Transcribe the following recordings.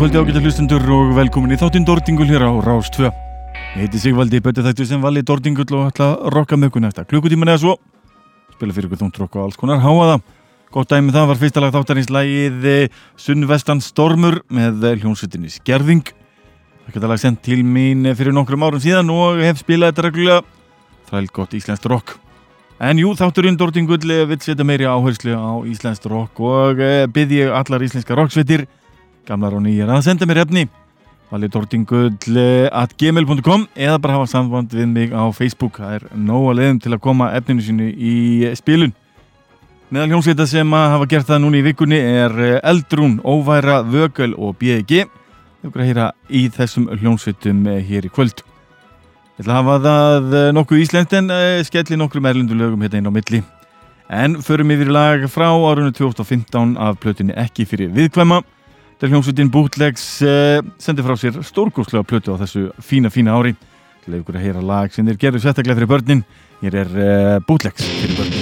Kvöldi ágættar hlustendur og velkomin í þáttinn Dordingul hér á Rás 2. Ég heiti Sigvaldi, betur þættu sem vali Dordingull og ætla að rokka mökun eftir klukkutíman eða svo. Spila fyrir ykkur þúntrokk og alls konar háaða. Gott dæmi það var fyrsta lag þáttarins lagið Sunnvestan Stormur með hljónsutinni Skerðing. Þetta lag sendt til mín fyrir nokkrum árum síðan og hef spilað þetta reglulega. Þræl gott íslenskt rock. En jú, þátturinn Dordingull vil setja meiri áherslu á íslenskt rock og byrði ég allar íslenska rocksveitir gamlar og nýjar að senda mér efni valitortingull.gmail.com eða bara hafa samband við mig á Facebook. Það er nóga leiðum til að koma efninu sínu í spilun. Meðal hljómsveita sem að hafa gert það núni í vikunni er Eldrún, Óværa, Vögel og BG þau eru að heyra í þessum hljómsveitum hér í kvöld. Ég ætla að hafa það nokkuð íslenskt en skelli nokkrum erlendulögum hérna inn á milli. En förum yfir lag frá árunni 2015 af plötunni ekki fyrir viðkvæma Þegar hljómsveitin Bootlegs uh, sendi frá sér stórgóðslega plötu á þessu fína, fína ári. Til að ykkur að heyra lag sem þeir gerðu sérstaklega fyrir börnin. Hér er uh, Bootlegs fyrir börnin.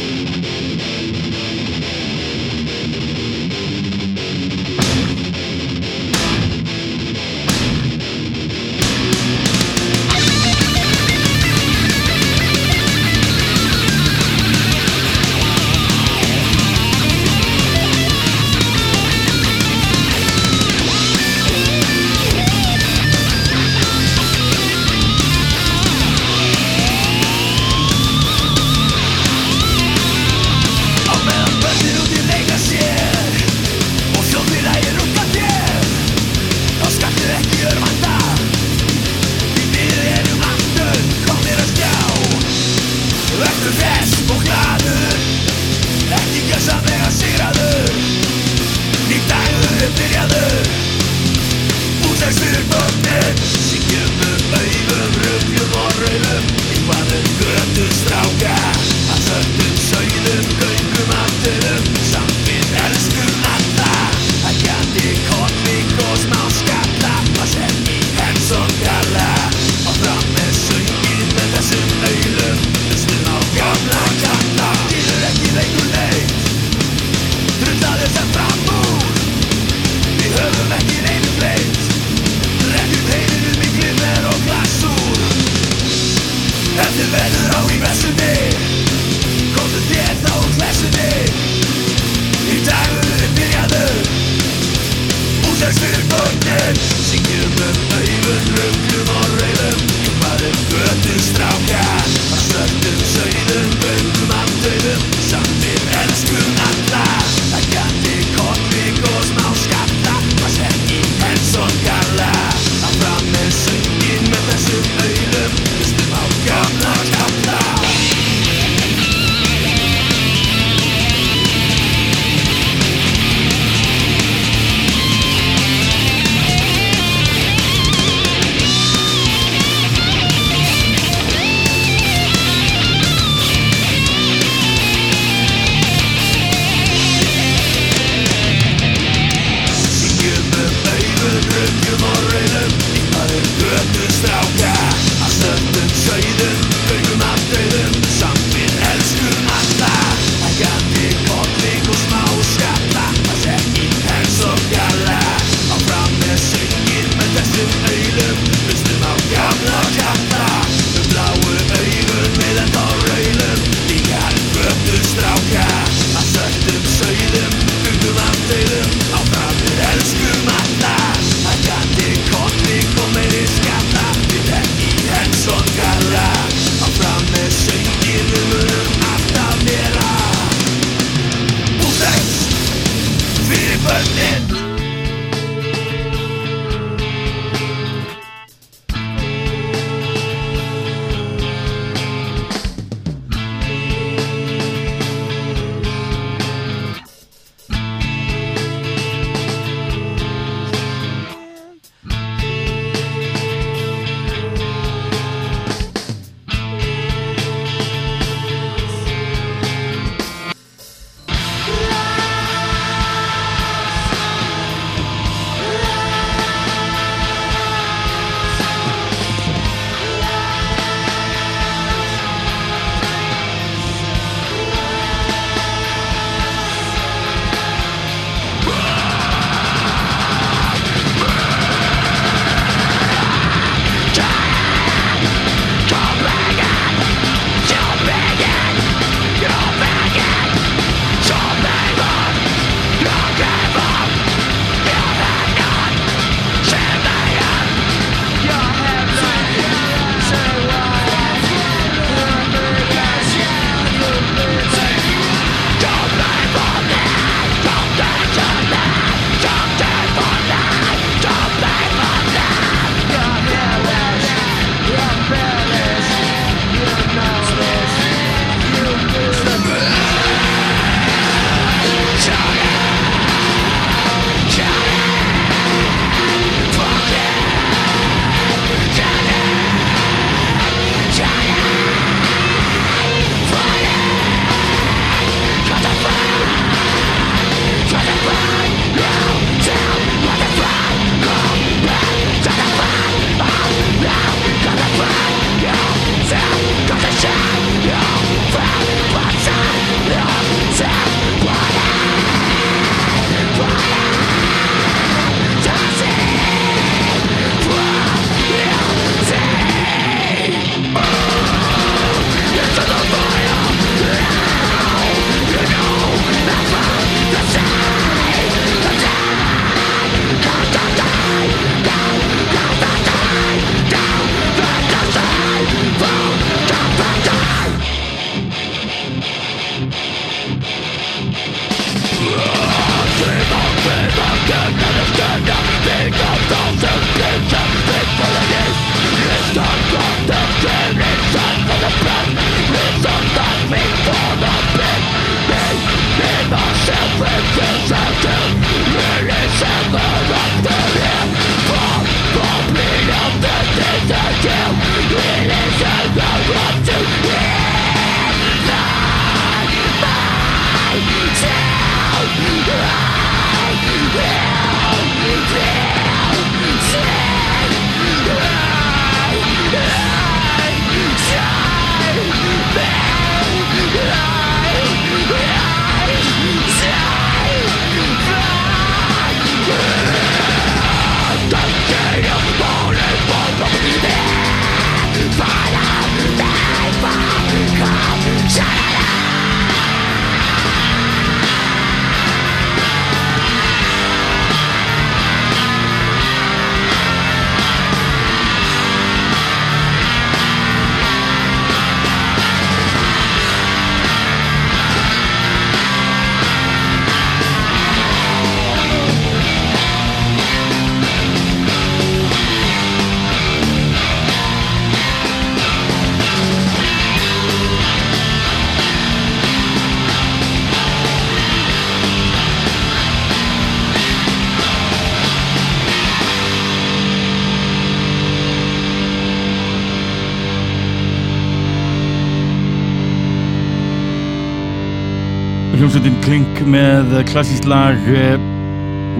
Hljómsveitin Klink með klassísk lag uh,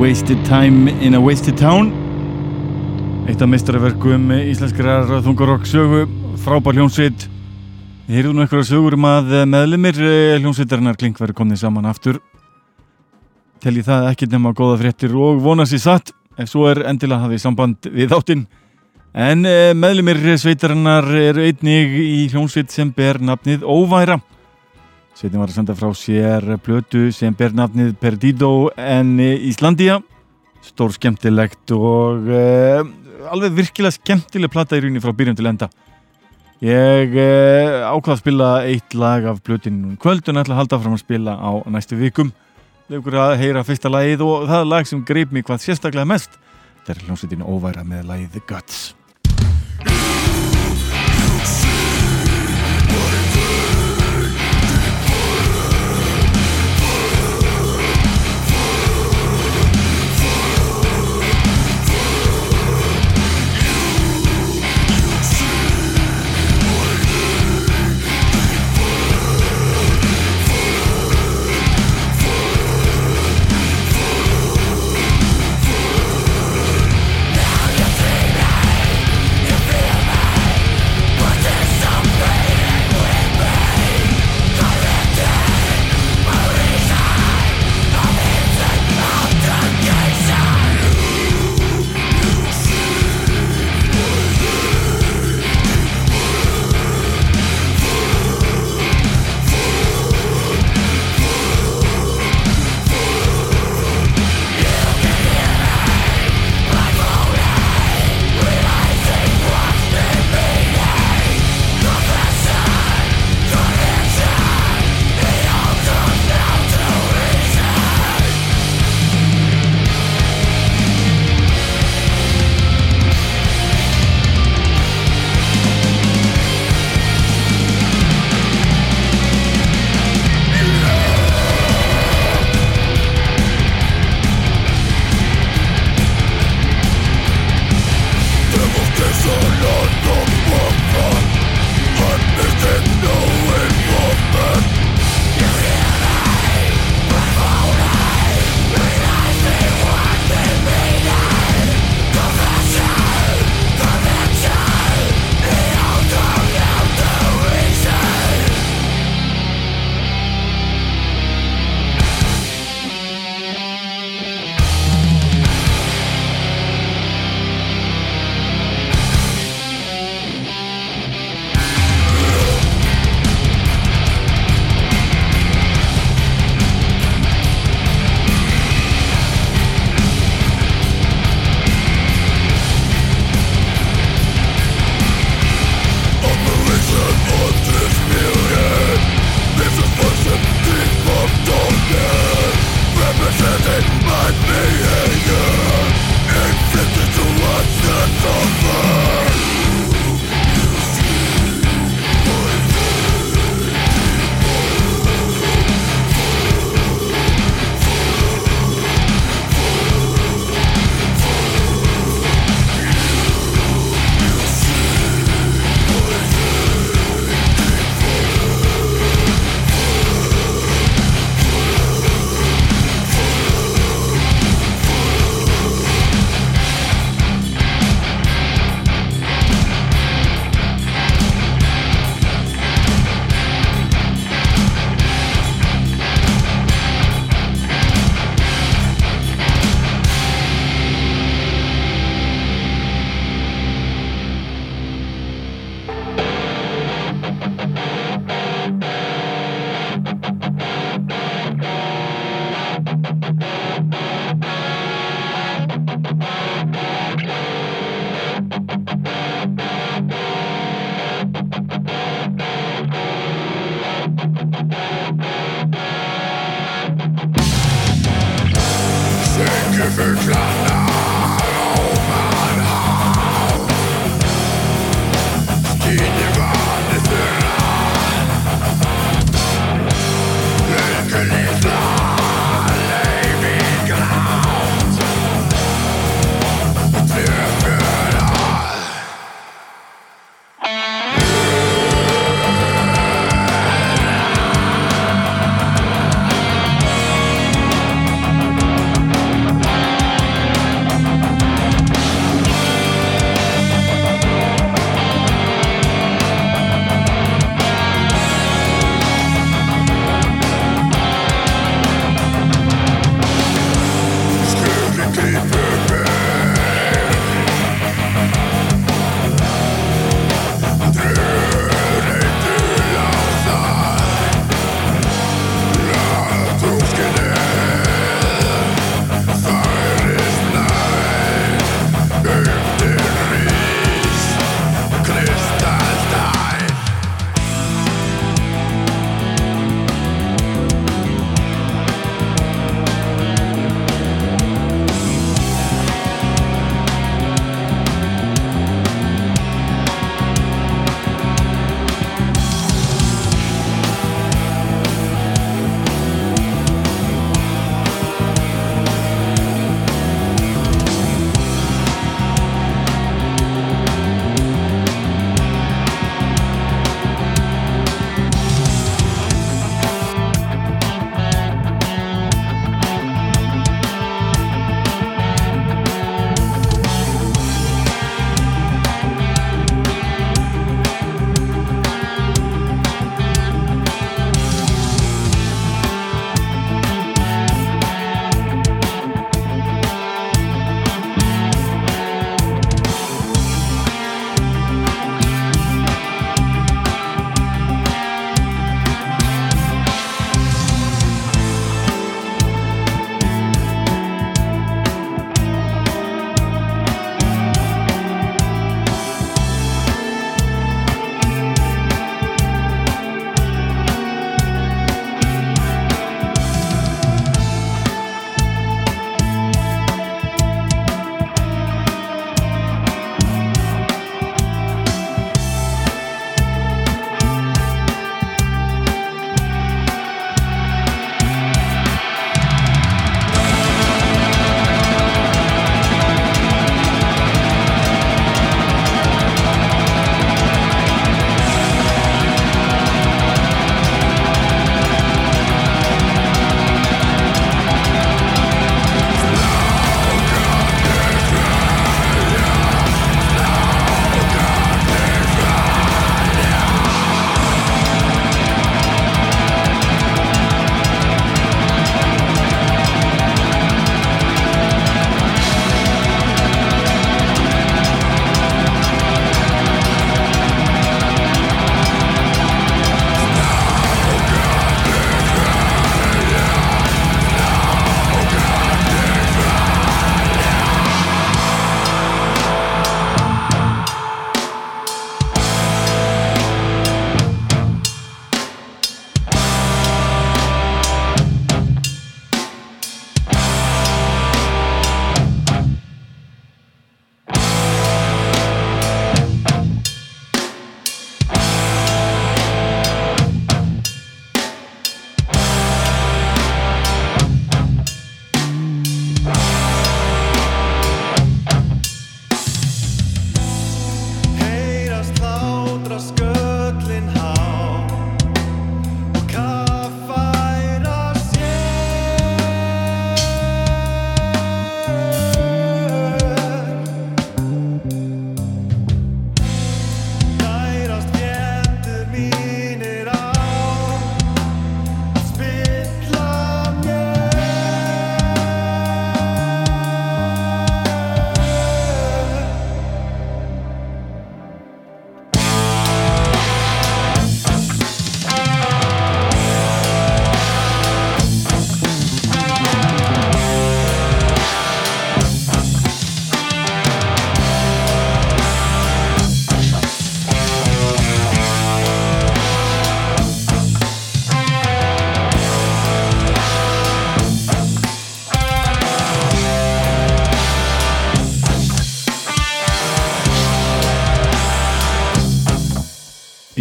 Wasted Time in a Wasted Town. Eitt af meistarverkum íslenskrar þungarokk sögu frábær hljómsveit. Þið heyrðu nú eitthvað sögur um að meðlumir uh, hljómsveitarinnar Klink verið komnið saman aftur. Tel ég það ekki nema góða fréttir og vona sér satt ef svo er endilega hafið samband við áttinn en meðlumir sveitarinnar eru einnig í hljómsveit sem ber nafnið Óværa Sveitin var að senda frá sér blötu sem ber nafnið Perdido en Íslandia stór skemmtilegt og uh, alveg virkilega skemmtileg platta í rauninni frá byrjum til enda. Ég uh, ákvaða að spila eitt lag af blötinu kvöld og nættilega halda fram að spila á næstu vikum. Leikur að heyra fyrsta lagið og það er lag sem greip mig hvað sérstaklega mest. Þetta er hljómsveitinu óværa með lagið The Guts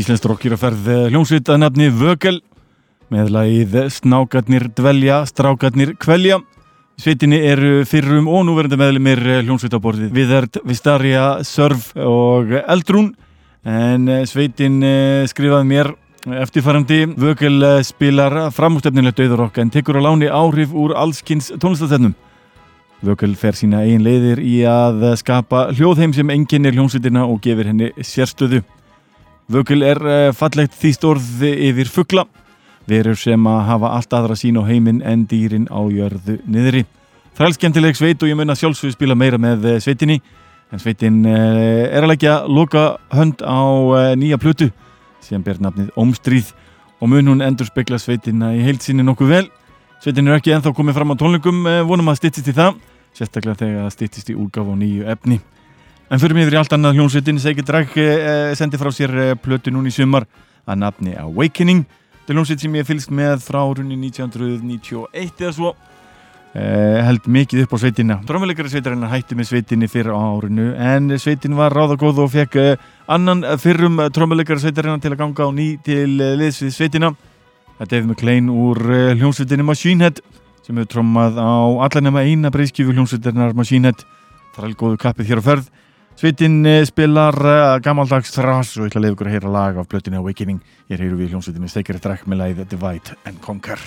Íslensk rokkir að ferð hljómsveit að nafni Vögel með lagið Snákarnir dvelja, Strákarnir kvelja. Sveitinni eru fyrrum og núverandi meðlumir hljómsveitaborðið Viðard, Vistaria, Sörf og Eldrún en sveitin skrifaði mér eftirfærandi Vögel spilar framústefnilegt auðurokka en tekur á láni áhrif úr allskynns tónlistastefnum. Vögel fer sína eigin leiðir í að skapa hljóðheim sem enginnir hljómsveitina og gefur henni sérstöðu. Vögel er eh, fallegt þýst orði yfir fuggla, verur sem að hafa allt aðra sín á heiminn en dýrin á jörðu niðri. Skemmtileg sveit og ég mun að sjálfsögur spila meira með eh, sveitinni, en sveitin eh, er að leggja loka hönd á nýja plötu sem ber nafnið Ómstríð og mun hún endur spekla sveitina í heilsinni nokkuð vel. Sveitin er ekki enþá komið fram á tónlingum, vonum að stittist í það, sérstaklega þegar það stittist í úrgaf og nýju efni. En fyrir mig yfir í allt annað hljómsveitin Seiki Drag eh, sendi frá sér eh, plötu núni í sumar að nafni Awakening. Þetta er hljómsveit sem ég fylgst með frá runni 1991 eða svo. Eh, held mikið upp á sveitina. Drámiðleikari sveitarinnar hætti með sveitinni fyrir árinu en sveitin var ráðagóð og fekk eh, annan fyrrum drámiðleikari sveitarinnar til að ganga á ný til eh, liðs við sveitina. Þetta hefði með klein úr eh, hljómsveitinni Machine Head sem hefur trómað á allan nema eina breyskífu hljómsveitarinnar Machine Head. Það er góðu kappið hér á ferð Sveitin eh, spilar uh, gammaldags þrás og ég ætla að leiða ykkur að heyra lag af blöttinni Awakening. Ég heyru við hljómsveitinni Steikari Drakk með lagið Divide and Conquer.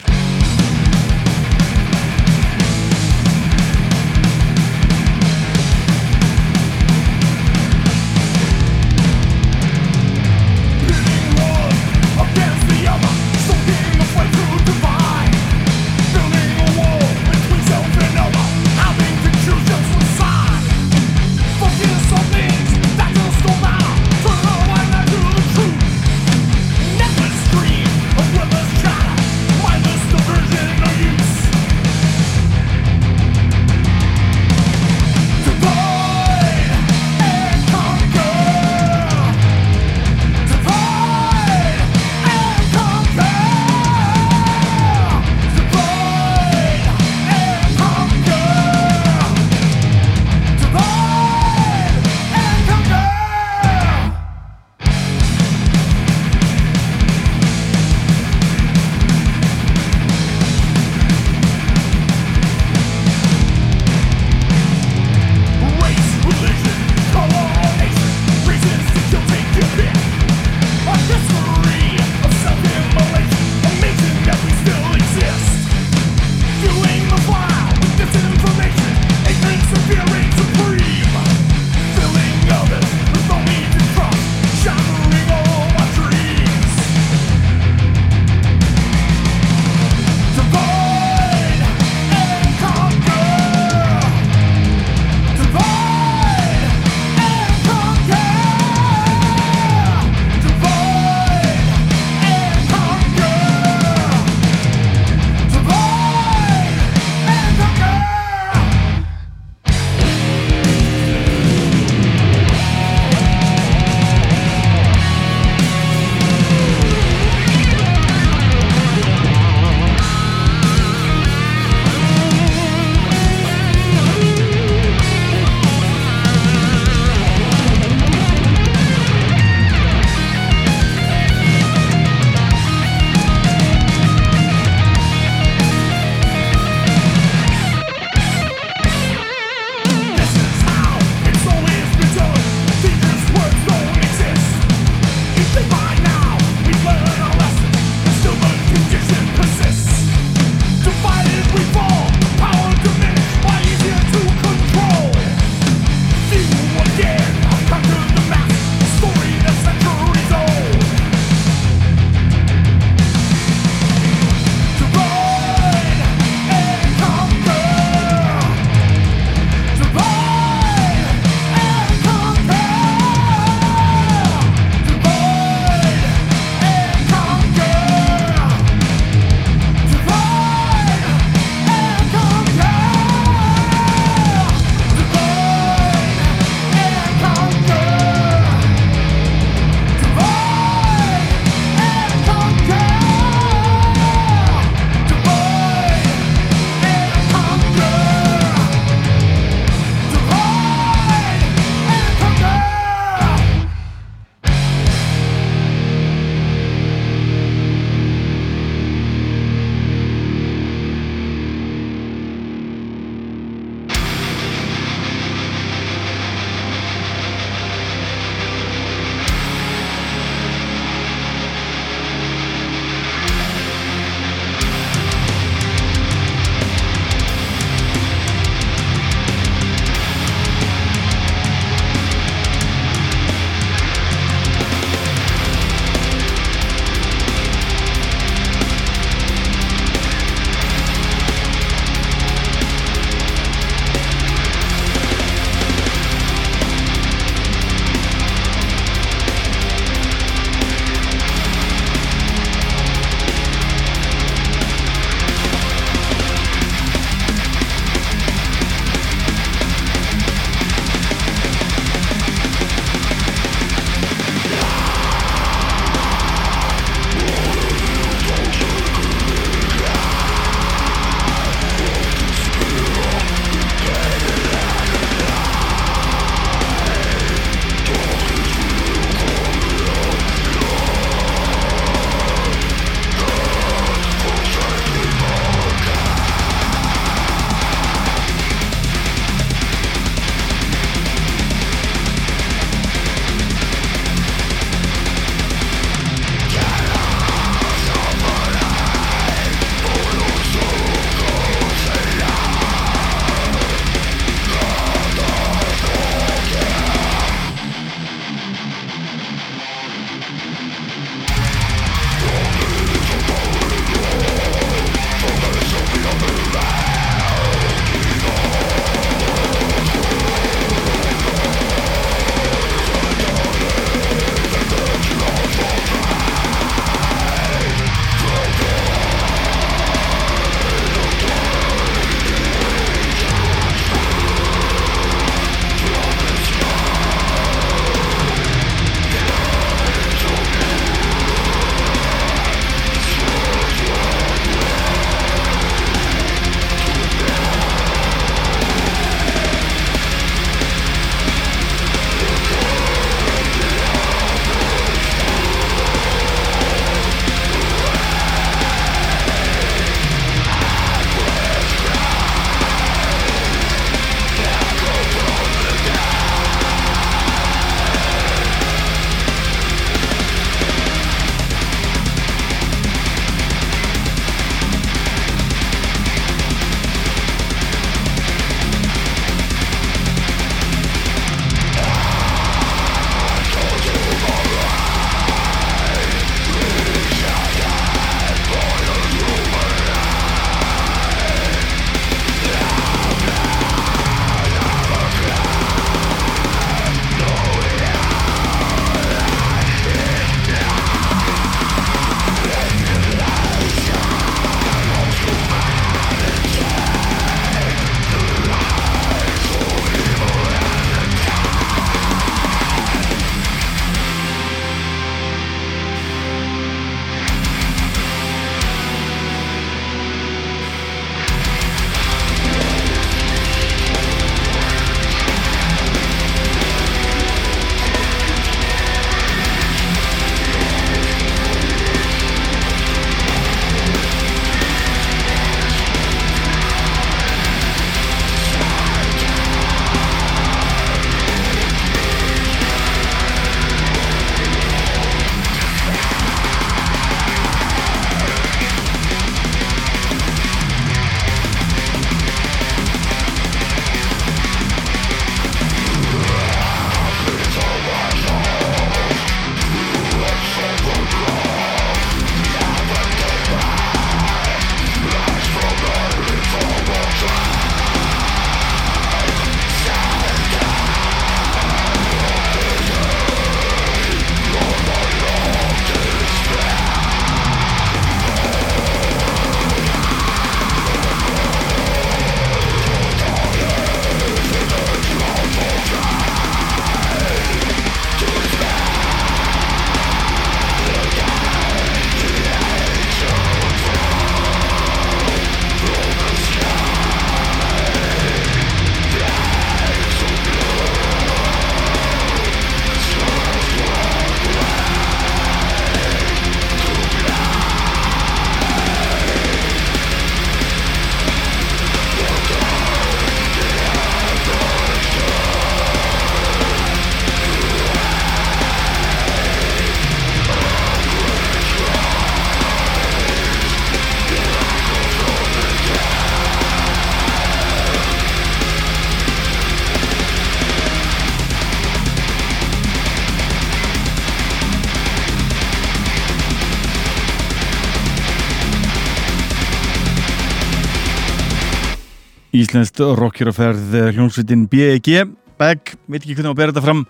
Íslenskt rockjaraferð hljómsveitin B.E.G. Begg, veit ekki hvernig á að bera þetta fram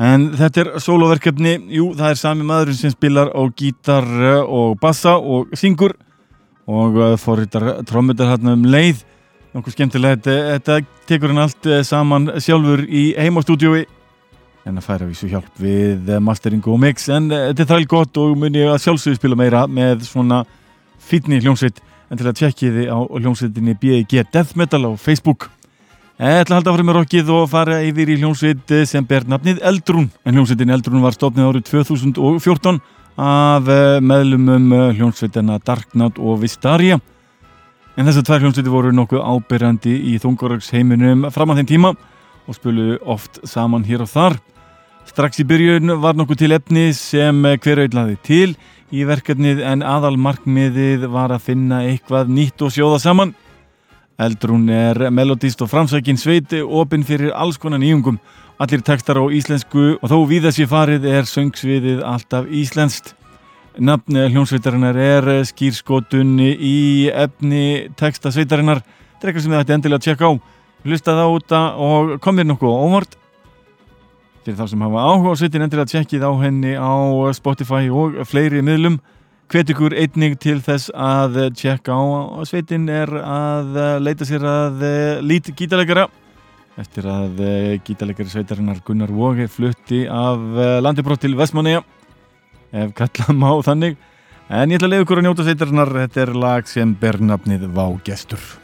en þetta er soloverkefni jú, það er sami maðurinn sem spilar á gítar og bassa og syngur og uh, forritar trommutar hérna um leið. Nokkuð skemmtilegt, þetta tekur hann allt saman sjálfur í heimastúdjói en að færa vísu hjálp við mastering og mix en þetta er þræl gott og mun ég að sjálfsögðu spila meira með svona fítni hljómsveit en til að tjekki þið á hljómsveitinni B.I.G. Death Metal á Facebook. Ég ætla að halda áfram með rockið og fara yfir í hljómsveit sem ber nafnið Eldrún. En hljómsveitin Eldrún var stofnið árið 2014 af eh, meðlumum eh, hljómsveitina Darknout og Vistaria. En þessar tvær hljómsveiti voru nokkuð ábyrjandi í þungoröks heiminum fram að þeim tíma og spölu oft saman hér og þar. Strax í byrjun var nokkuð til efni sem hver auðlaði til í verkefnið en aðal markmiðið var að finna eitthvað nýtt og sjóða saman. Eldrún er melodist og framsækin sveiti opinn fyrir alls konar nýjungum. Allir tekstar á íslensku og þó við þessi farið er söngsviðið alltaf íslenskt. Nafn hljónsveitarinnar er skýrskotunni í efni tekstasveitarinnar. Þetta er eitthvað sem þið ætti endilega að tjekka á. Hlusta það úta og komir nokkuð óvart fyrir þá sem hafa áhuga á sveitin að tjekkið á henni á Spotify og fleiri miðlum. Hvet ykkur einnig til þess að tjekka á sveitin er að leita sér að lít gítalegara eftir að gítalegari sveitarinnar Gunnar Vóge flutti af landibrótt til Vestmanneja ef kallam á þannig. En ég ætla að leiða ykkur að njóta sveitarinnar. Þetta er lag sem ber nafnið Vágestur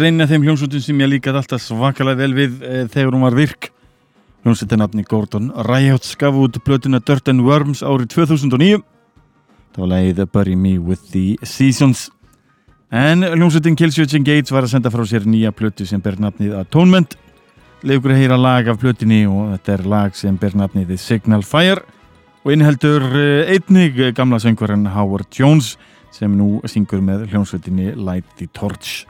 Þetta er einu af þeim hljómsveitum sem ég líkaði alltaf svakalega vel við e, þegar hún var virk. Hljómsveitarnafni Gordon Riot skaf út blötuna Dirt and Worms árið 2009. Það var leið Bury Me With The Seasons. En hljómsveitin Killswitch Engage var að senda frá sér nýja blötu sem ber nafnið Atonement. Leifur að heyra lag af blötinni og þetta er lag sem ber nafnið The Signal Fire og innheldur eh, einnig gamla söngvarinn Howard Jones sem nú syngur með hljómsveitinni Light the Torch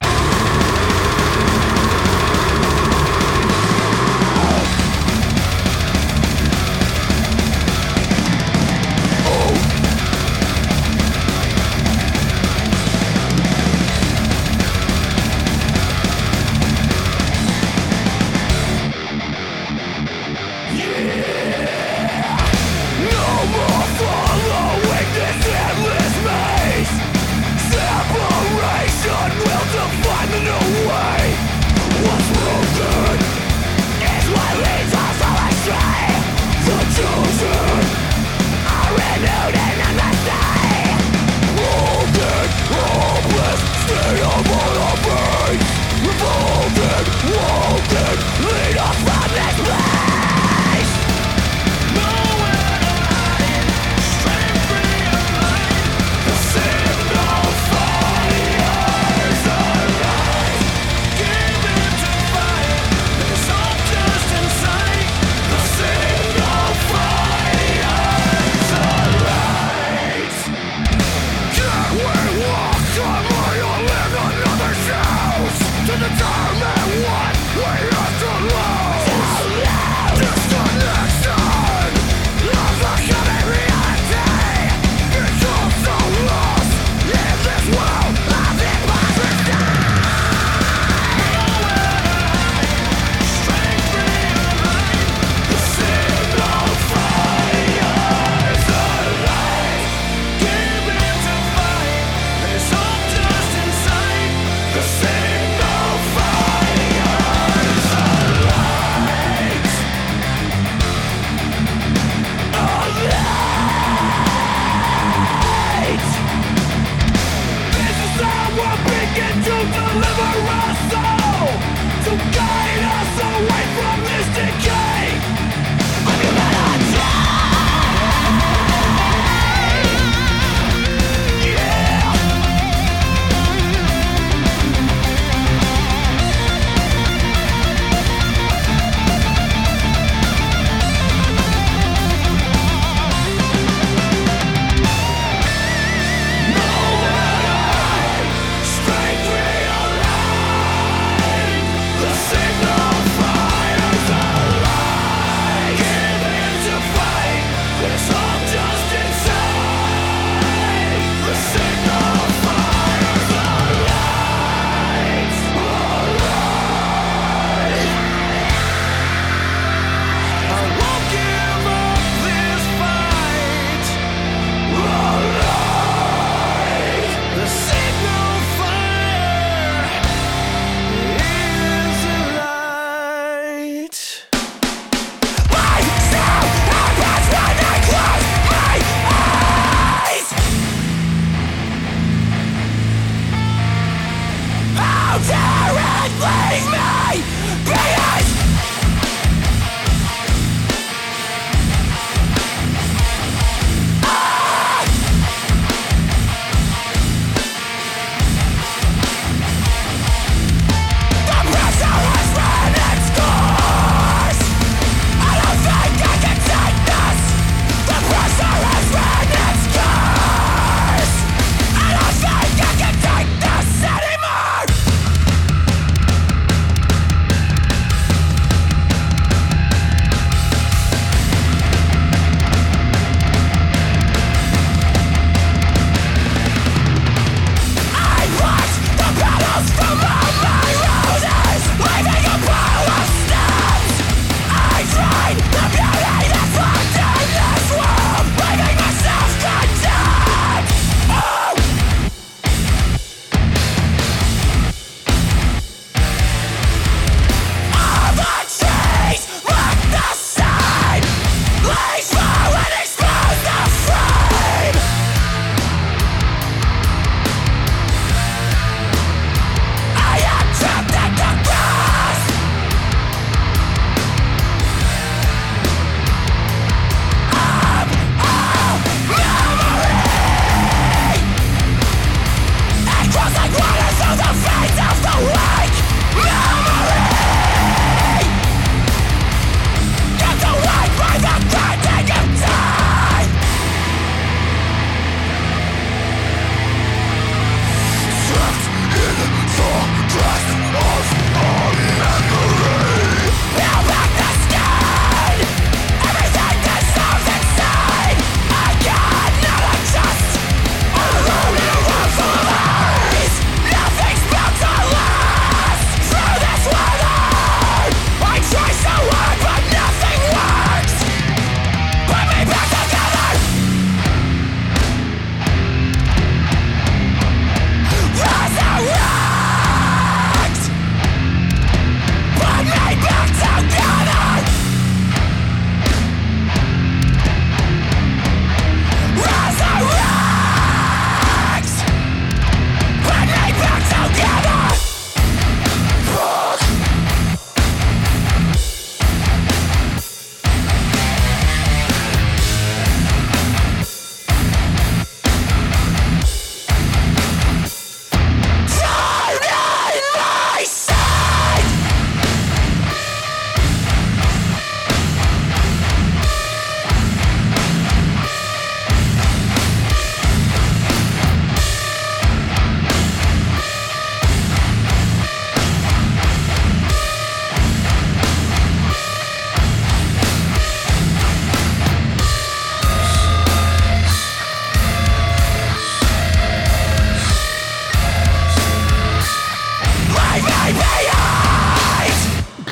die!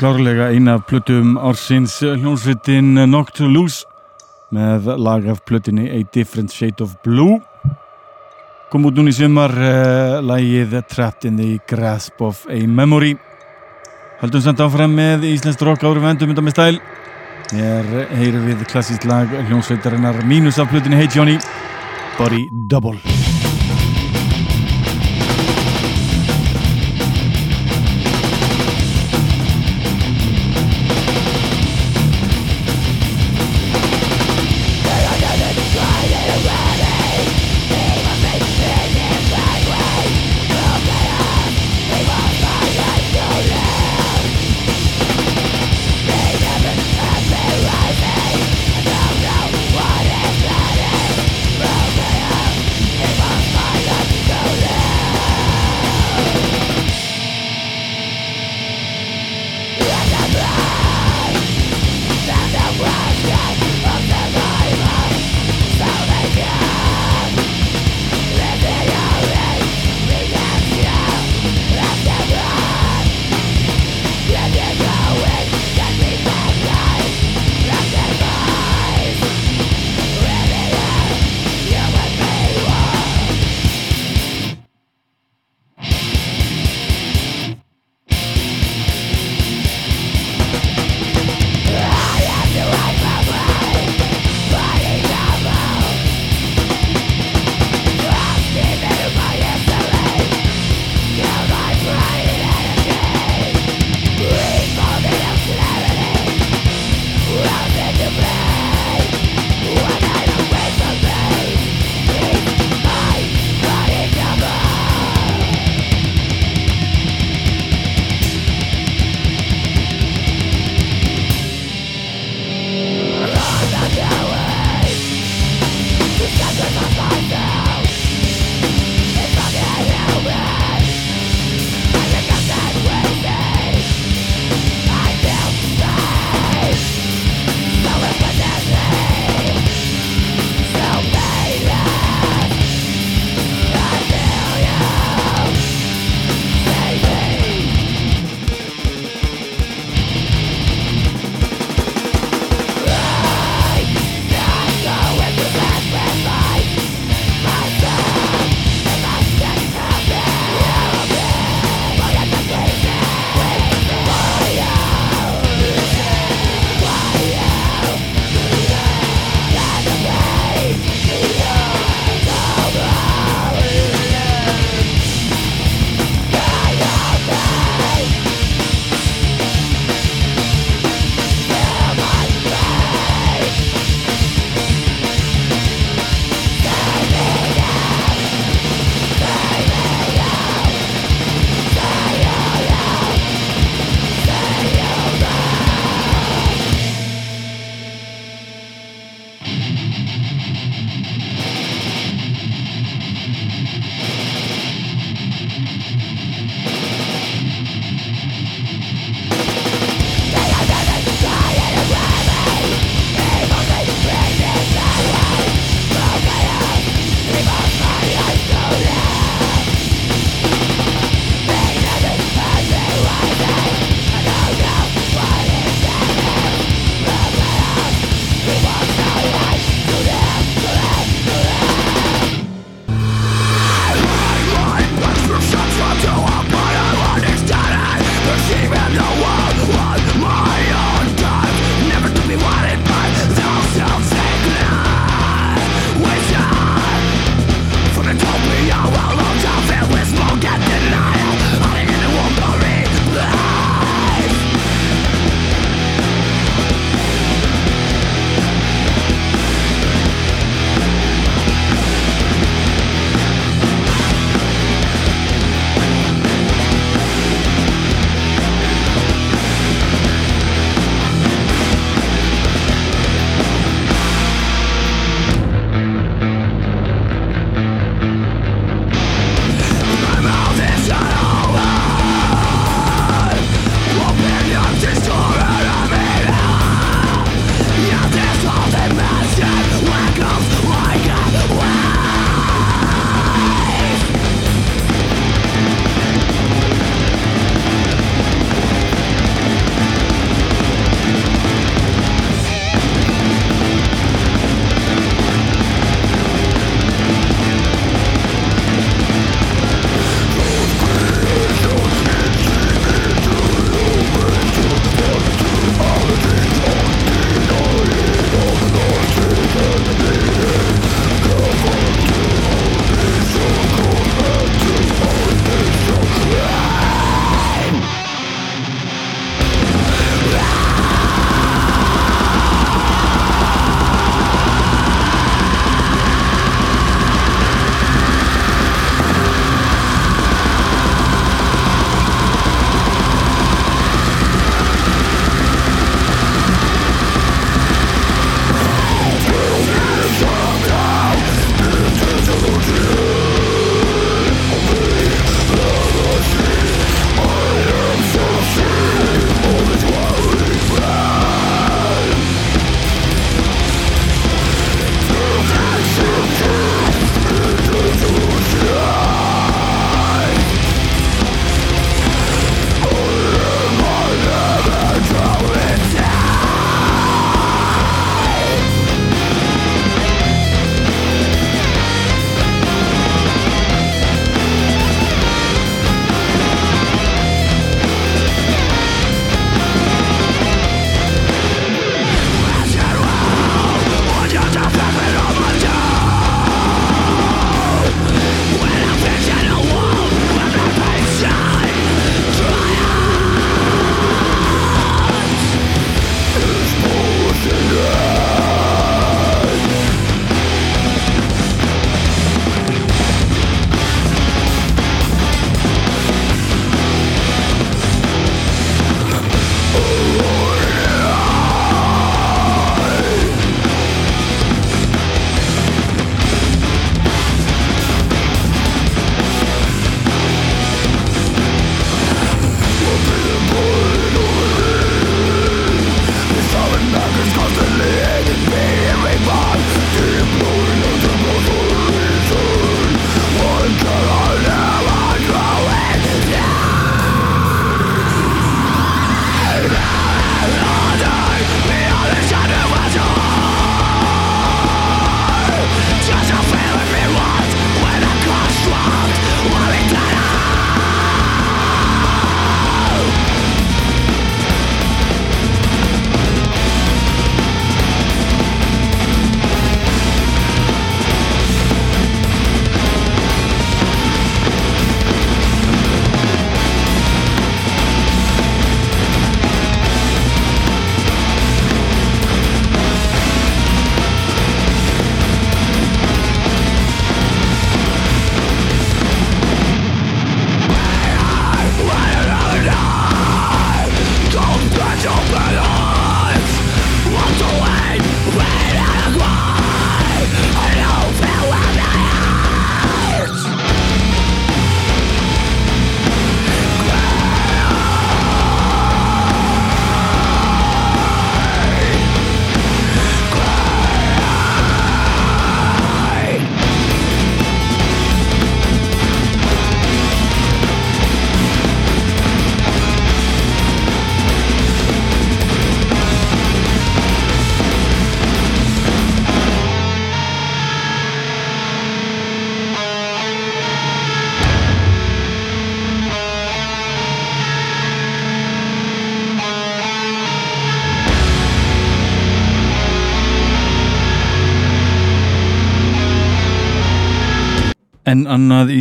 Klárlega eina af plötum ársins hljónsvitin Knock to Loose með lag af plötinni A Different Shade of Blue. Kom út núni í sumar uh, lagið Trapped in the Grasp of a Memory. Haldum samt áfram með Íslands rock ári vendum undan með stæl. Hér heyrum við klassíst lag hljónsveitarinnar mínus af plötinni Hey Johnny Body Double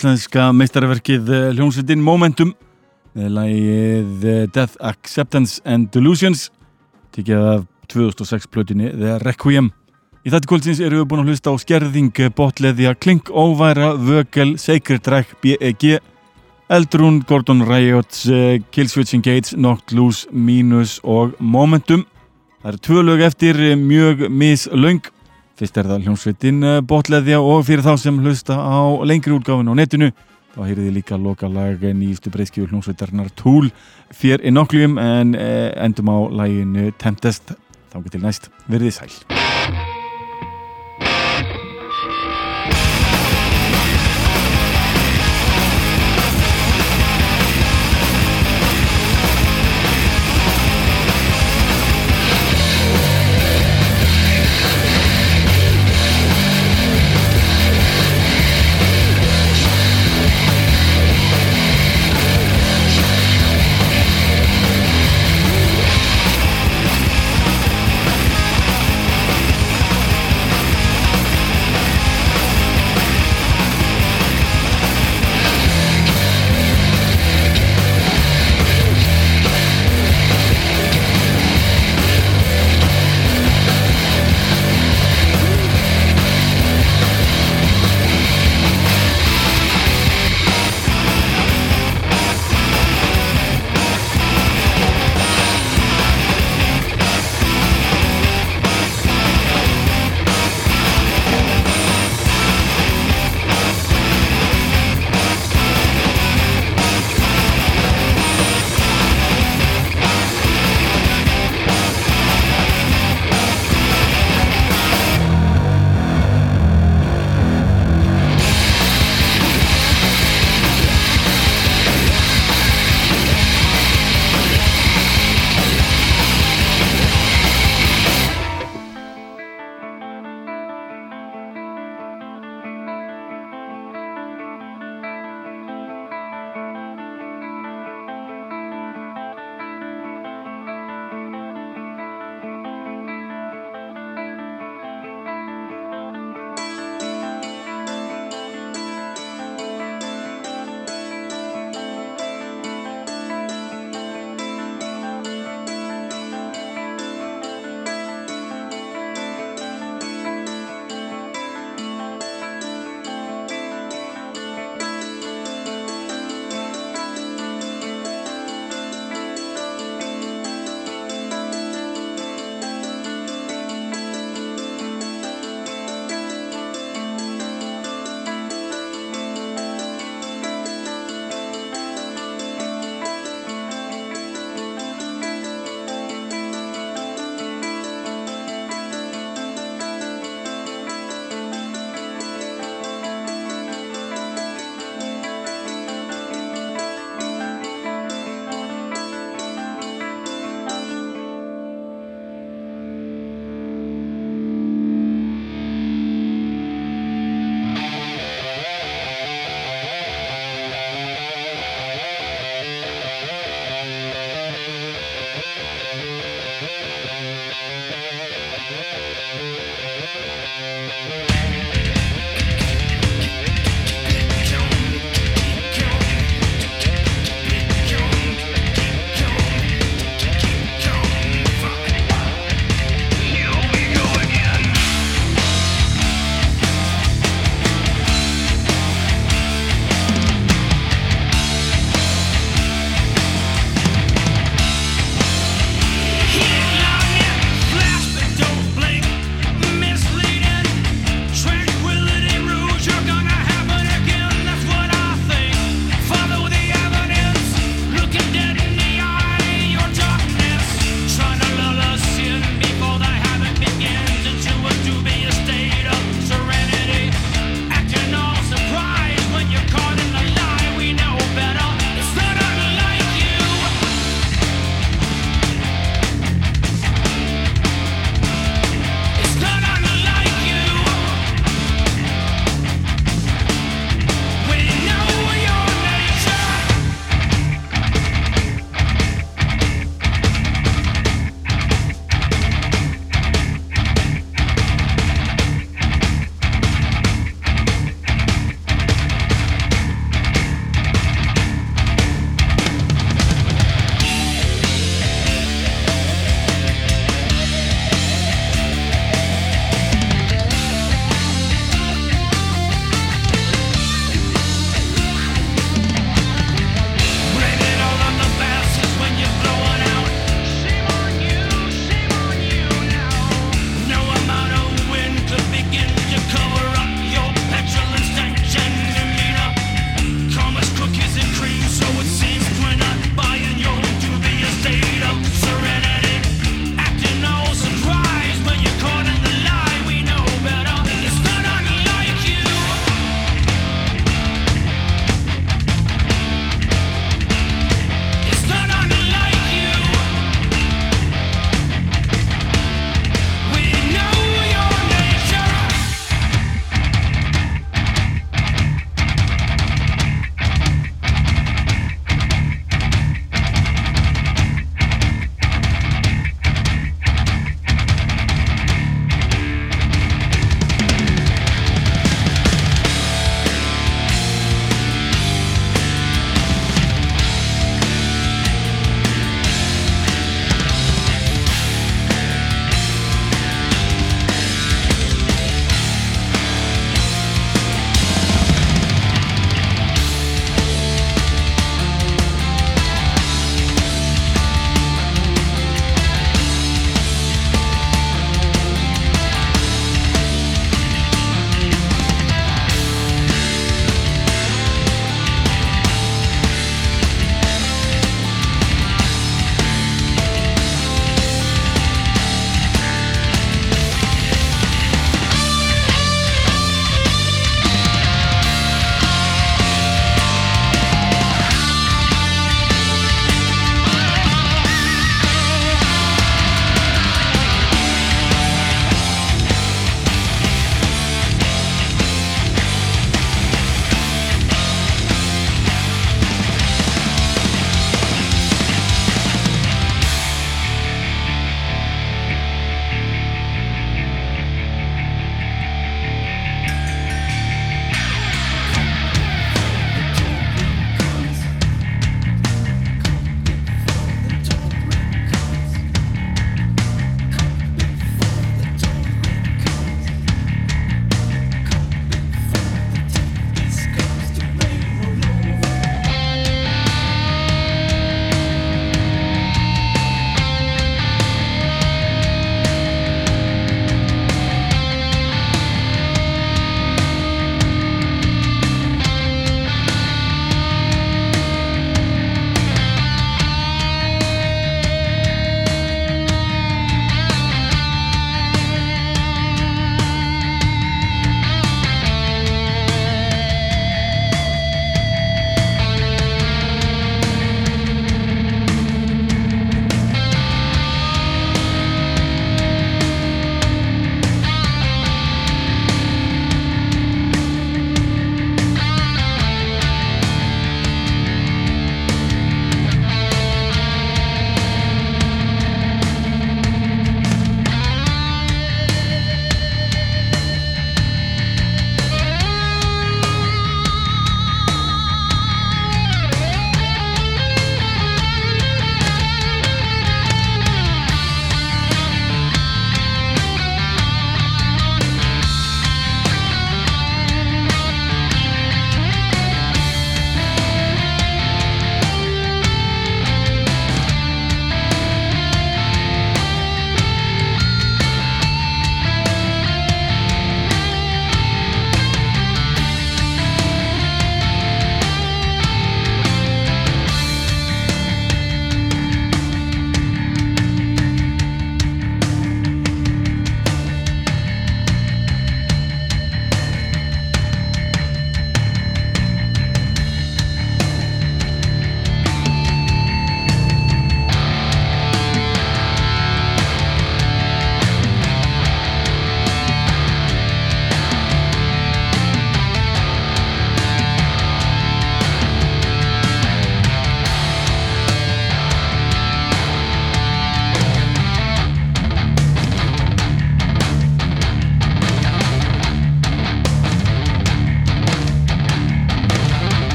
íslenska meistarverkið eh, hljómsveitin Momentum með lagið eh, Death Acceptance and Delusions tikið af 2006 plötinni The Requiem. Í þetta kvöldsins eru við búin að hlusta á skerðing, botleðja, klink, óværa, vögel, sacred track, BEG, Eldrún, Gordon Riots, eh, Killswitching Gates, Knocked Loose, Minus og Momentum. Það eru tvö lög eftir mjög mislaung Fyrst er það hljómsveitin eh, botleðja og fyrir þá sem hlusta á lengri útgáfin á netinu þá heyrið líka lokalag nýjustu breyskjöfu hljómsveitarnar Tool fyrir inokkljum en eh, endum á læginu Tempest. Þá getur næst verðið sæl.